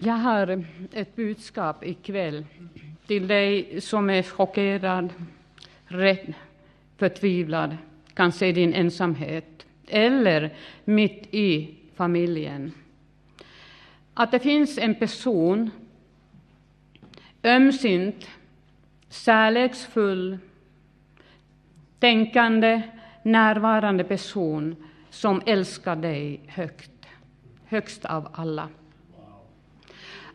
Jag har ett budskap ikväll till dig som är chockerad, rädd, förtvivlad, kanske i din ensamhet eller mitt i familjen. Att det finns en person, ömsint, kärleksfull, tänkande, närvarande person som älskar dig högt, högst av alla.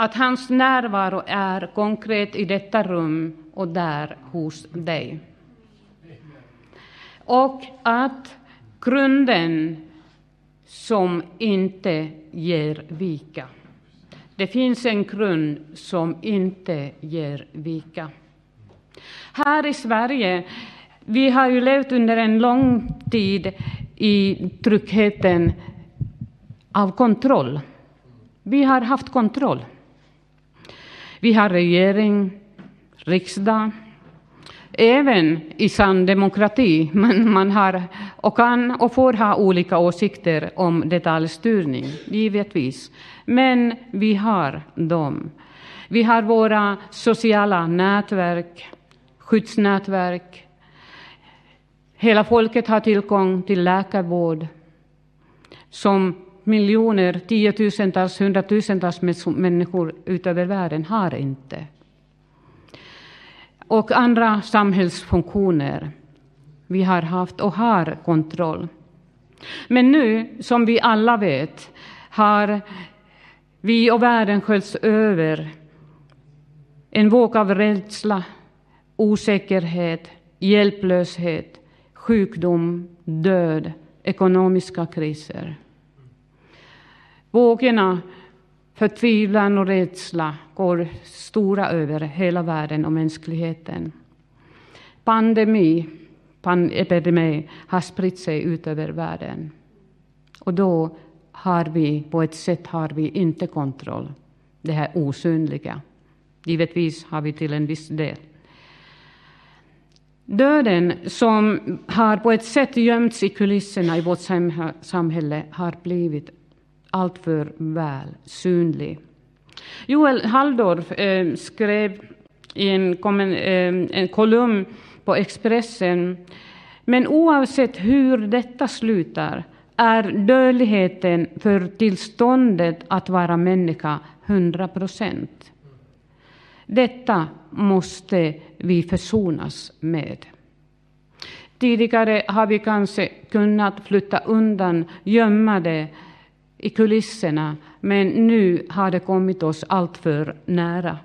Att hans närvaro är konkret i detta rum och där hos dig. Och att grunden som inte ger vika. Det finns en grund som inte ger vika. Här i Sverige, vi har ju levt under en lång tid i tryggheten av kontroll. Vi har haft kontroll. Vi har regering, riksdag, även i sann demokrati. Men man har och kan och får ha olika åsikter om detaljstyrning, givetvis. Men vi har dem. Vi har våra sociala nätverk, skyddsnätverk. Hela folket har tillgång till läkarvård som miljoner, tiotusentals, hundratusentals människor utöver världen har inte. Och andra samhällsfunktioner. Vi har haft och har kontroll. Men nu, som vi alla vet, har vi och världen sköljts över en våg av rädsla, osäkerhet, hjälplöshet, sjukdom, död, ekonomiska kriser. Vågorna förtvivlan och rädsla går stora över hela världen och mänskligheten. Pandemi, pandemi har spritt sig ut över världen. Och då har vi, på ett sätt har vi inte kontroll. Det här osynliga. Givetvis har vi till en viss del. Döden som har på ett sätt gömts i kulisserna i vårt samhälle har blivit alltför väl synlig. Joel Halldorf eh, skrev i en, en, eh, en kolumn på Expressen men oavsett hur detta slutar är dödligheten för tillståndet att vara människa 100 procent. Detta måste vi försonas med. Tidigare har vi kanske kunnat flytta undan, gömma det i kulisserna, men nu har det kommit oss alltför nära.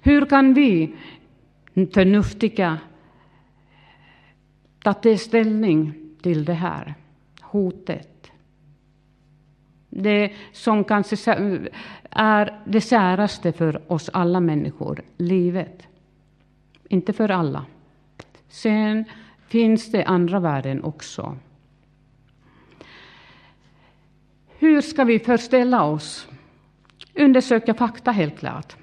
Hur kan vi förnuftiga ta ställning till det här hotet? Det som kanske är det säraste för oss alla människor, livet. Inte för alla. Sen finns det andra värden också. Hur ska vi förställa oss? Undersöka fakta helt klart.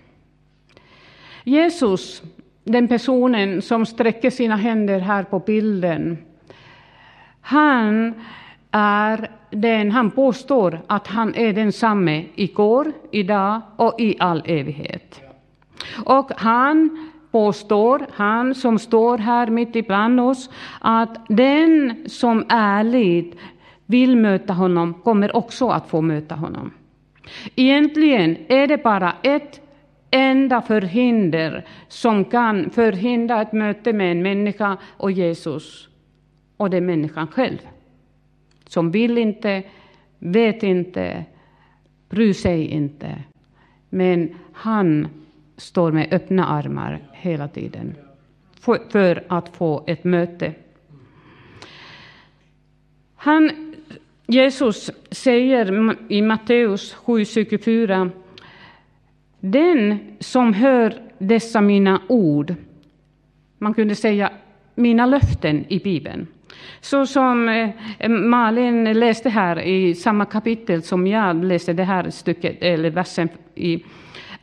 Jesus, den personen som sträcker sina händer här på bilden, han är den, han påstår att han är densamme igår, idag och i all evighet. Och han påstår, han som står här mitt ibland oss, att den som ärligt vill möta honom kommer också att få möta honom. Egentligen är det bara ett enda förhinder som kan förhindra ett möte med en människa och Jesus, och det är människan själv. Som vill inte, vet inte, bryr sig inte. Men han står med öppna armar hela tiden för, för att få ett möte. Han Jesus säger i Matteus 7.24 Den som hör dessa mina ord, man kunde säga mina löften i Bibeln, så som eh, Malin läste här i samma kapitel som jag läste det här stycket, eller versen i,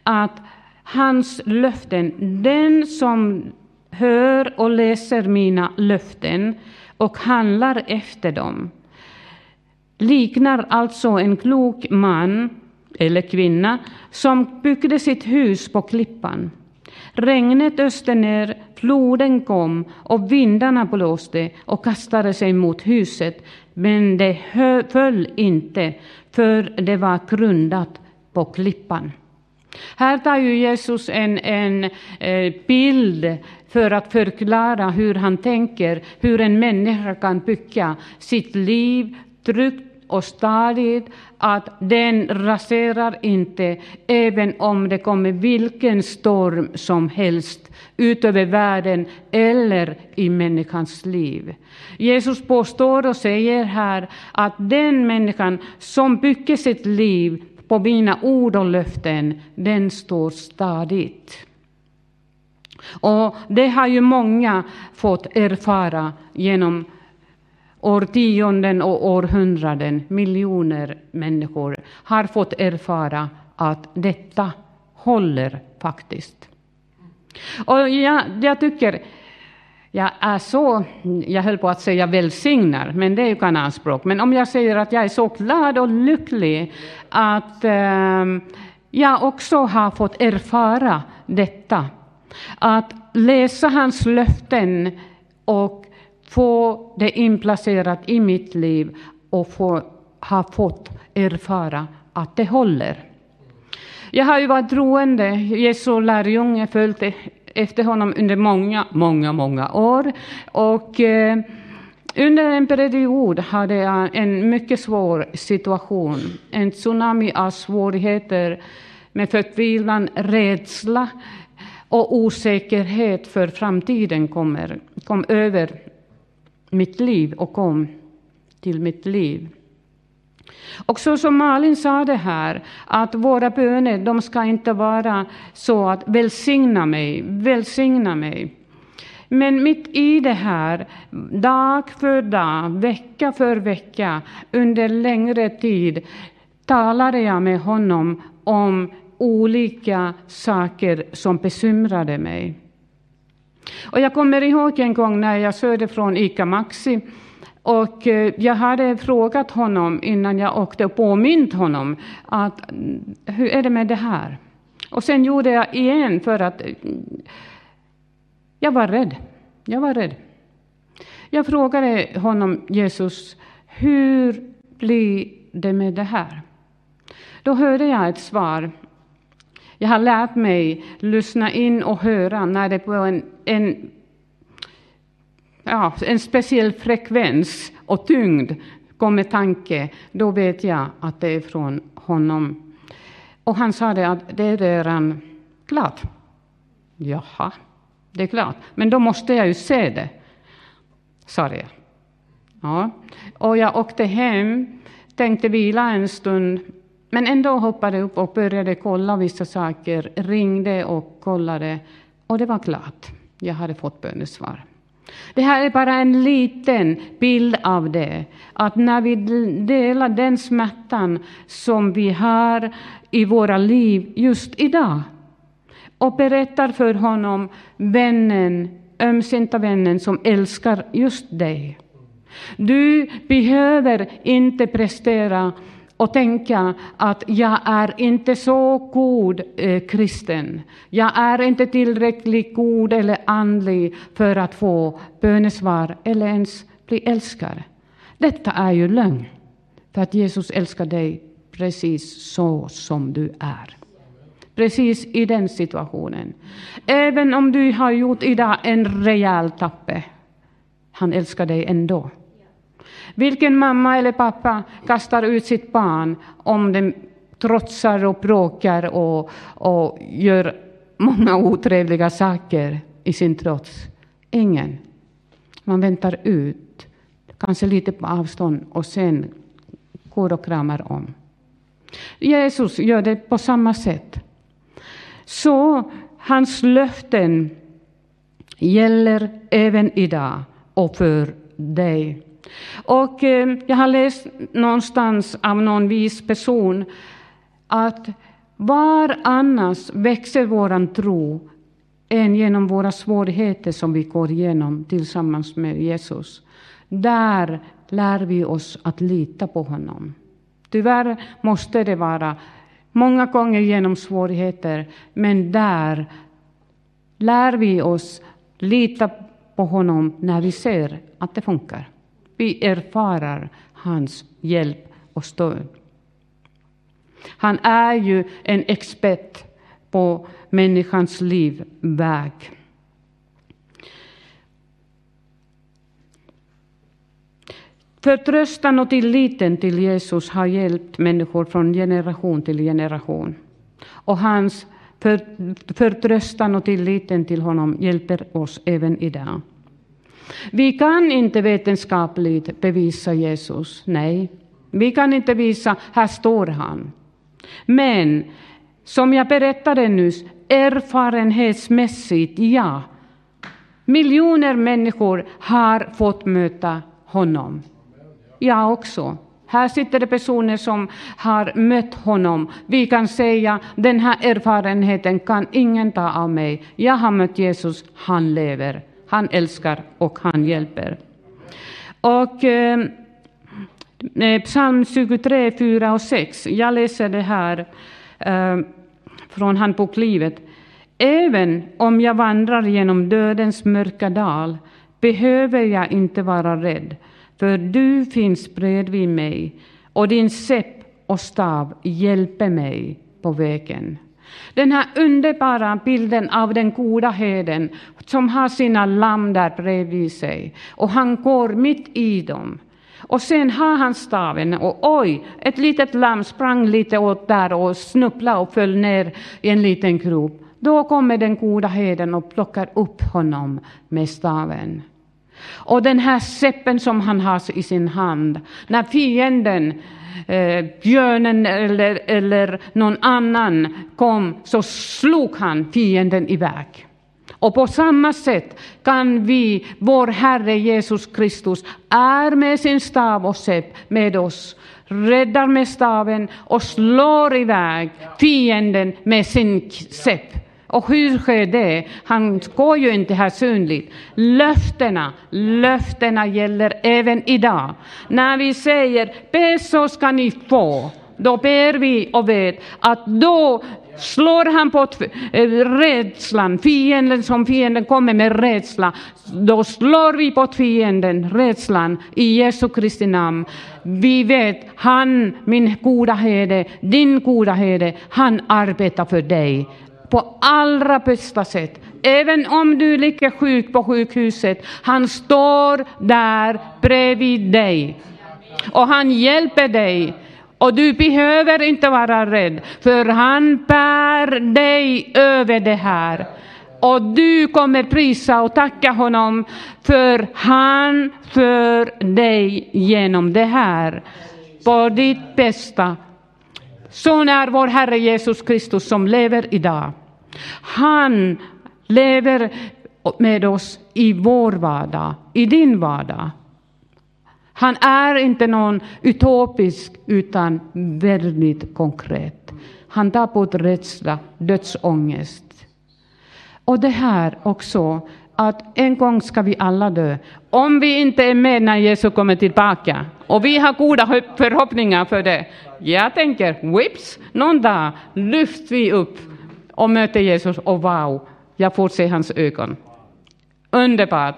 att hans löften, den som hör och läser mina löften och handlar efter dem, liknar alltså en klok man eller kvinna som byggde sitt hus på klippan. Regnet öste ner, floden kom och vindarna blåste och kastade sig mot huset, men det föll inte, för det var grundat på klippan. Här tar ju Jesus en, en eh, bild för att förklara hur han tänker, hur en människa kan bygga sitt liv tryggt och stadigt, att den raserar inte, även om det kommer vilken storm som helst utöver världen eller i människans liv. Jesus påstår och säger här att den människan som bygger sitt liv på mina ord och löften, den står stadigt. Och det har ju många fått erfara genom årtionden och århundraden. Miljoner människor har fått erfara att detta håller faktiskt. Och jag, jag tycker jag är så, jag höll på att säga välsignar, men det är ju kananspråk. Men om jag säger att jag är så glad och lycklig att eh, jag också har fått erfara detta. Att läsa hans löften och få det inplacerat i mitt liv och få, ha fått erfara att det håller. Jag har ju varit troende, Jesu lärjunge, följt efter honom under många, många, många år. Och eh, under en period hade jag en mycket svår situation, en tsunami av svårigheter med förtvivlan, rädsla och osäkerhet för framtiden kommer, kom över mitt liv och kom till mitt liv. Och så som Malin sa det här, att våra böner, de ska inte vara så att välsigna mig, välsigna mig. Men mitt i det här, dag för dag, vecka för vecka, under längre tid, talade jag med honom om olika saker som bekymrade mig. Och jag kommer ihåg en gång när jag körde från ICA Maxi och eh, jag hade frågat honom innan jag åkte och påmint honom att mm, hur är det med det här? Och sen gjorde jag igen för att eh, jag var rädd. Jag var rädd. Jag frågade honom, Jesus, hur blir det med det här? Då hörde jag ett svar. Jag har lärt mig lyssna in och höra när det på en, en ja, en speciell frekvens och tyngd kommer tanke, då vet jag att det är från honom. Och han sa det att det är redan klart. Jaha, det är klart. Men då måste jag ju se det, sa jag. Ja. Och jag åkte hem, tänkte vila en stund, men ändå hoppade upp och började kolla vissa saker, ringde och kollade, och det var klart. Jag hade fått bönesvar. Det här är bara en liten bild av det. Att när vi delar den smärtan som vi har i våra liv just idag och berättar för honom, vännen, ömsinta vännen som älskar just dig. Du behöver inte prestera och tänka att jag är inte så god eh, kristen. Jag är inte tillräckligt god eller andlig för att få bönesvar eller ens bli älskad. Detta är ju lögn. För att Jesus älskar dig precis så som du är. Precis i den situationen. Även om du har gjort idag en rejäl tappe. Han älskar dig ändå. Vilken mamma eller pappa kastar ut sitt barn om den trotsar och bråkar och, och gör många otrevliga saker i sin trots? Ingen. Man väntar ut, kanske lite på avstånd, och sen går och kramar om. Jesus gör det på samma sätt. Så hans löften gäller även idag och för dig. Och eh, jag har läst någonstans av någon vis person att var annars växer våran tro än genom våra svårigheter som vi går igenom tillsammans med Jesus. Där lär vi oss att lita på honom. Tyvärr måste det vara många gånger genom svårigheter, men där lär vi oss lita på honom när vi ser att det funkar. Vi erfarar hans hjälp och stöd. Han är ju en expert på människans livväg. Förtröstan och tilliten till Jesus har hjälpt människor från generation till generation. Och hans för, förtröstan och tilliten till honom hjälper oss även idag. Vi kan inte vetenskapligt bevisa Jesus, nej. Vi kan inte visa, här står han. Men som jag berättade nyss, erfarenhetsmässigt, ja. Miljoner människor har fått möta honom. Jag också. Här sitter det personer som har mött honom. Vi kan säga den här erfarenheten kan ingen ta av mig. Jag har mött Jesus, han lever. Han älskar och han hjälper. Och eh, eh psalm 23, 4 och 6. Jag läser det här eh, från Handboklivet. Även om jag vandrar genom dödens mörka dal behöver jag inte vara rädd för du finns bredvid mig och din säpp och stav hjälper mig på vägen. Den här underbara bilden av den goda herden som har sina lamm där bredvid sig och han går mitt i dem. Och sen har han staven och oj, ett litet lamm sprang lite åt där och snubblade och föll ner i en liten grop. Då kommer den goda herden och plockar upp honom med staven. Och den här seppen som han har i sin hand, när fienden, eh, björnen eller, eller någon annan kom, så slog han fienden iväg. Och på samma sätt kan vi, vår Herre Jesus Kristus, är med sin stav och sepp med oss, räddar med staven och slår iväg fienden med sin sepp. Och hur sker det? Han går ju inte här synligt. Löftena, löftena gäller även idag. När vi säger be så ska ni få, då ber vi och vet att då slår han på eh, rädslan, fienden som fienden kommer med rädsla, då slår vi på fienden, rädslan, i Jesu Kristi namn. Vi vet, han, min goda herde, din goda herde, han arbetar för dig på allra bästa sätt. Även om du ligger sjuk på sjukhuset, han står där bredvid dig. Och han hjälper dig. Och du behöver inte vara rädd, för han bär dig över det här. Och du kommer prisa och tacka honom, för han för dig genom det här. På ditt bästa. Sån är vår Herre Jesus Kristus som lever idag. Han lever med oss i vår vardag, i din vardag. Han är inte någon utopisk, utan väldigt konkret. Han tar bort rädsla, dödsångest. Och det här också, att en gång ska vi alla dö. Om vi inte är med när Jesus kommer tillbaka, och vi har goda förhoppningar för det. Jag tänker, whips, någon dag lyfts vi upp och möter Jesus och wow, jag får se hans ögon. Underbart.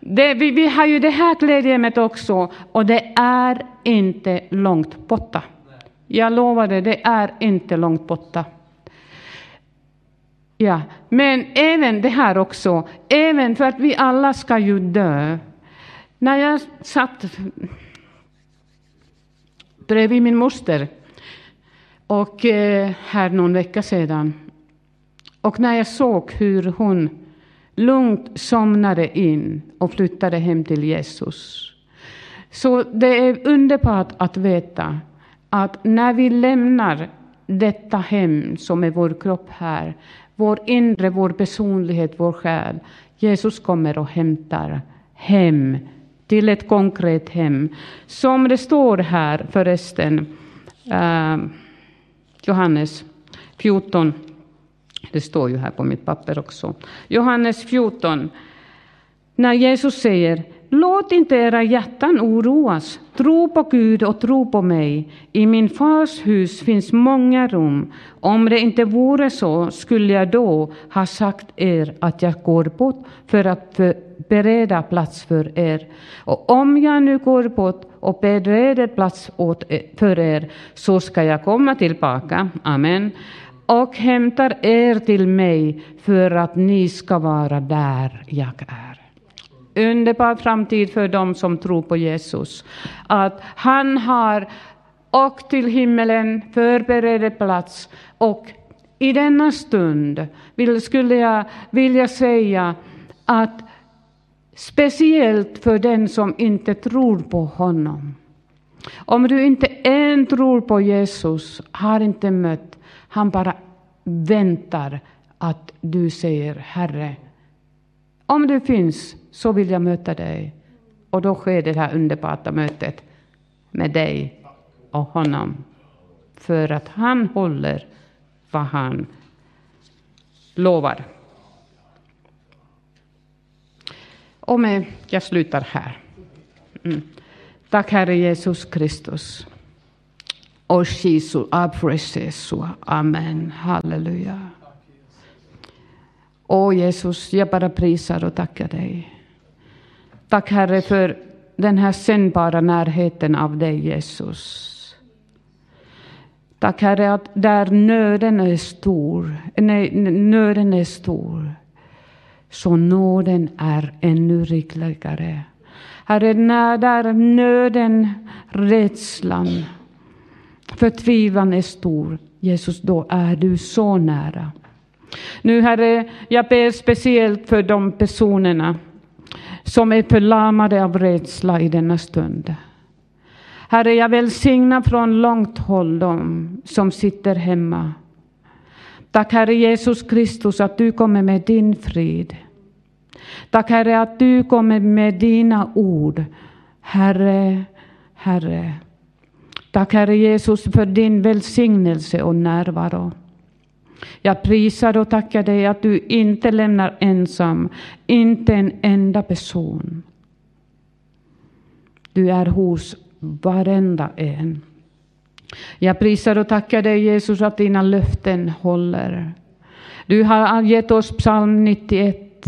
Det, vi, vi, har ju det här glädjeämnet också och det är inte långt borta. Jag lovar det, det är inte långt borta. Ja, men även det här också, även för att vi alla ska ju dö. När jag satt bredvid min moster och eh, här någon vecka sedan och när jag såg hur hon lugnt somnade in och flyttade hem till Jesus. Så det är underbart att veta att när vi lämnar detta hem som är vår kropp här, vår inre, vår personlighet, vår själ, Jesus kommer och hämtar hem till ett konkret hem. Som det står här förresten, eh, Johannes 14, det står ju här på mitt papper också. Johannes 14. när Jesus säger Låt inte era hjärtan oroas. Tro på Gud och tro på mig. I min fars hus finns många rum. Om det inte vore så skulle jag då ha sagt er att jag går bort för att bereda plats för er. Och om jag nu går bort och bereder plats åt er, för er så ska jag komma tillbaka. Amen och hämtar er till mig för att ni ska vara där jag är underbar framtid för dem som tror på Jesus. Att han har åkt till himmelen, förberett plats och i denna stund vill, skulle jag vilja säga att speciellt för den som inte tror på honom. Om du inte än tror på Jesus, har inte mött, han bara väntar att du säger Herre, om du finns så vill jag möta dig. Och då sker det här underbara mötet med dig och honom. För att han håller vad han lovar. Och med, jag slutar här. Mm. Tack Herre Jesus Kristus. Och Jesu, Amen. Halleluja. Åh Jesus, jag bara prisar och tackar dig. Tack Herre för den här sändbara närheten av dig Jesus. Tack Herre att där nöden är stor, nej, nöden är stor, så nåden är ännu rikligare. Herre, när där nöden, rädslan, förtvivlan är stor, Jesus, då är du så nära. Nu Herre, jag ber speciellt för de personerna som är förlamade av rädsla i denna stund. Herre, jag välsignar från långt håll dem som sitter hemma. Tack Herre Jesus Kristus att du kommer med din frid. Tack Herre att du kommer med dina ord. Herre, Herre. Tack Herre Jesus för din välsignelse och närvaro. Jag prisar och tackar dig att du inte lämnar ensam, inte en enda person. Du är hos varenda en. Jag prisar och tackar dig Jesus att dina löften håller. Du har gett oss psalm 91,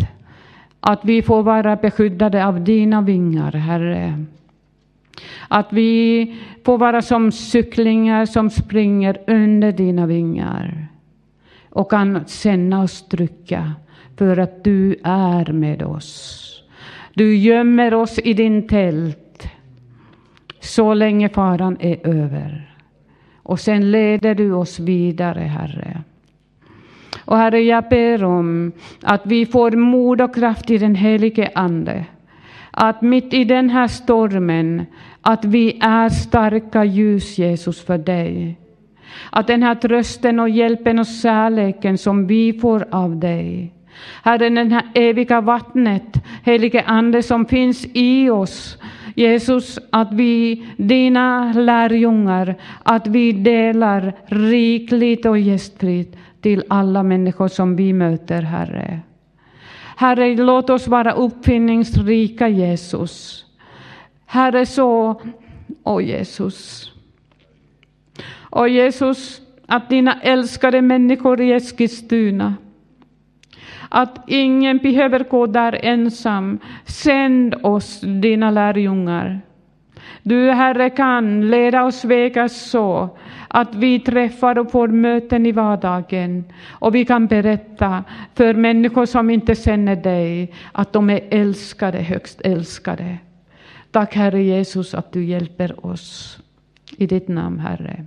att vi får vara beskyddade av dina vingar, Herre. Att vi får vara som cyklingar som springer under dina vingar och kan känna oss trygga för att du är med oss. Du gömmer oss i din tält så länge faran är över. Och sen leder du oss vidare, Herre. Och Herre, jag ber om att vi får mod och kraft i den helige Ande. Att mitt i den här stormen, att vi är starka ljus, Jesus, för dig. Att den här trösten och hjälpen och kärleken som vi får av dig, Herre, den här eviga vattnet, helige Ande som finns i oss, Jesus, att vi, dina lärjungar, att vi delar rikligt och gästfritt till alla människor som vi möter, Herre. Herre, låt oss vara uppfinningsrika, Jesus. Herre, så, åh Jesus, och Jesus, att dina älskade människor i Eskilstuna, att ingen behöver gå där ensam. Sänd oss, dina lärjungar. Du, Herre, kan leda oss vägar så att vi träffar och får möten i vardagen. Och vi kan berätta för människor som inte känner dig att de är älskade, högst älskade. Tack Herre Jesus att du hjälper oss. I ditt namn, Herre.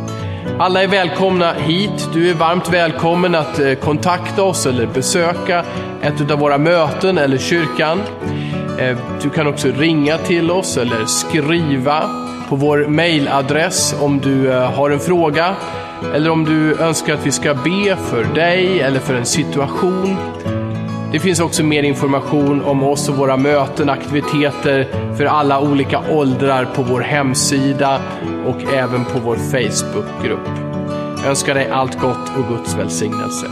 Alla är välkomna hit. Du är varmt välkommen att eh, kontakta oss eller besöka ett av våra möten eller kyrkan. Eh, du kan också ringa till oss eller skriva på vår mailadress om du eh, har en fråga eller om du önskar att vi ska be för dig eller för en situation. Det finns också mer information om oss och våra möten, aktiviteter för alla olika åldrar på vår hemsida och även på vår Facebookgrupp. Jag önskar dig allt gott och Guds välsignelse.